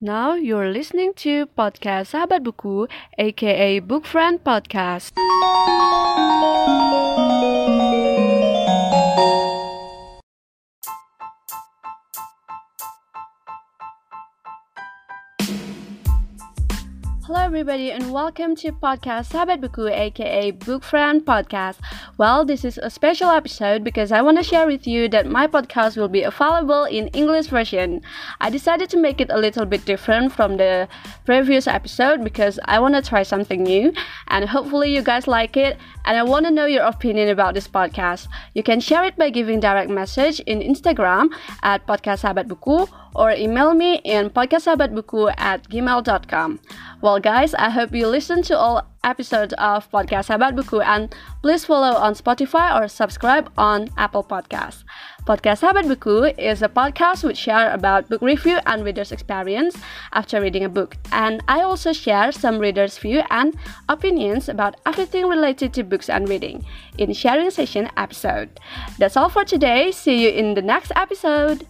Now you're listening to podcast Sahabat Buku, aka Book Friend Podcast. Hello, everybody, and welcome to podcast Sahabat Buku, aka Book Friend Podcast. Well, this is a special episode because I want to share with you that my podcast will be available in English version. I decided to make it a little bit different from the previous episode because I want to try something new, and hopefully, you guys like it. And I want to know your opinion about this podcast. You can share it by giving direct message in Instagram at podcast Sahabat Buku or email me in podcastsahabatbuku at gmail.com. Well, guys, I hope you listen to all episodes of Podcast Sahabat Buku and please follow on Spotify or subscribe on Apple Podcasts. Podcast Sahabat Buku is a podcast which share about book review and reader's experience after reading a book. And I also share some reader's view and opinions about everything related to books and reading in sharing session episode. That's all for today. See you in the next episode.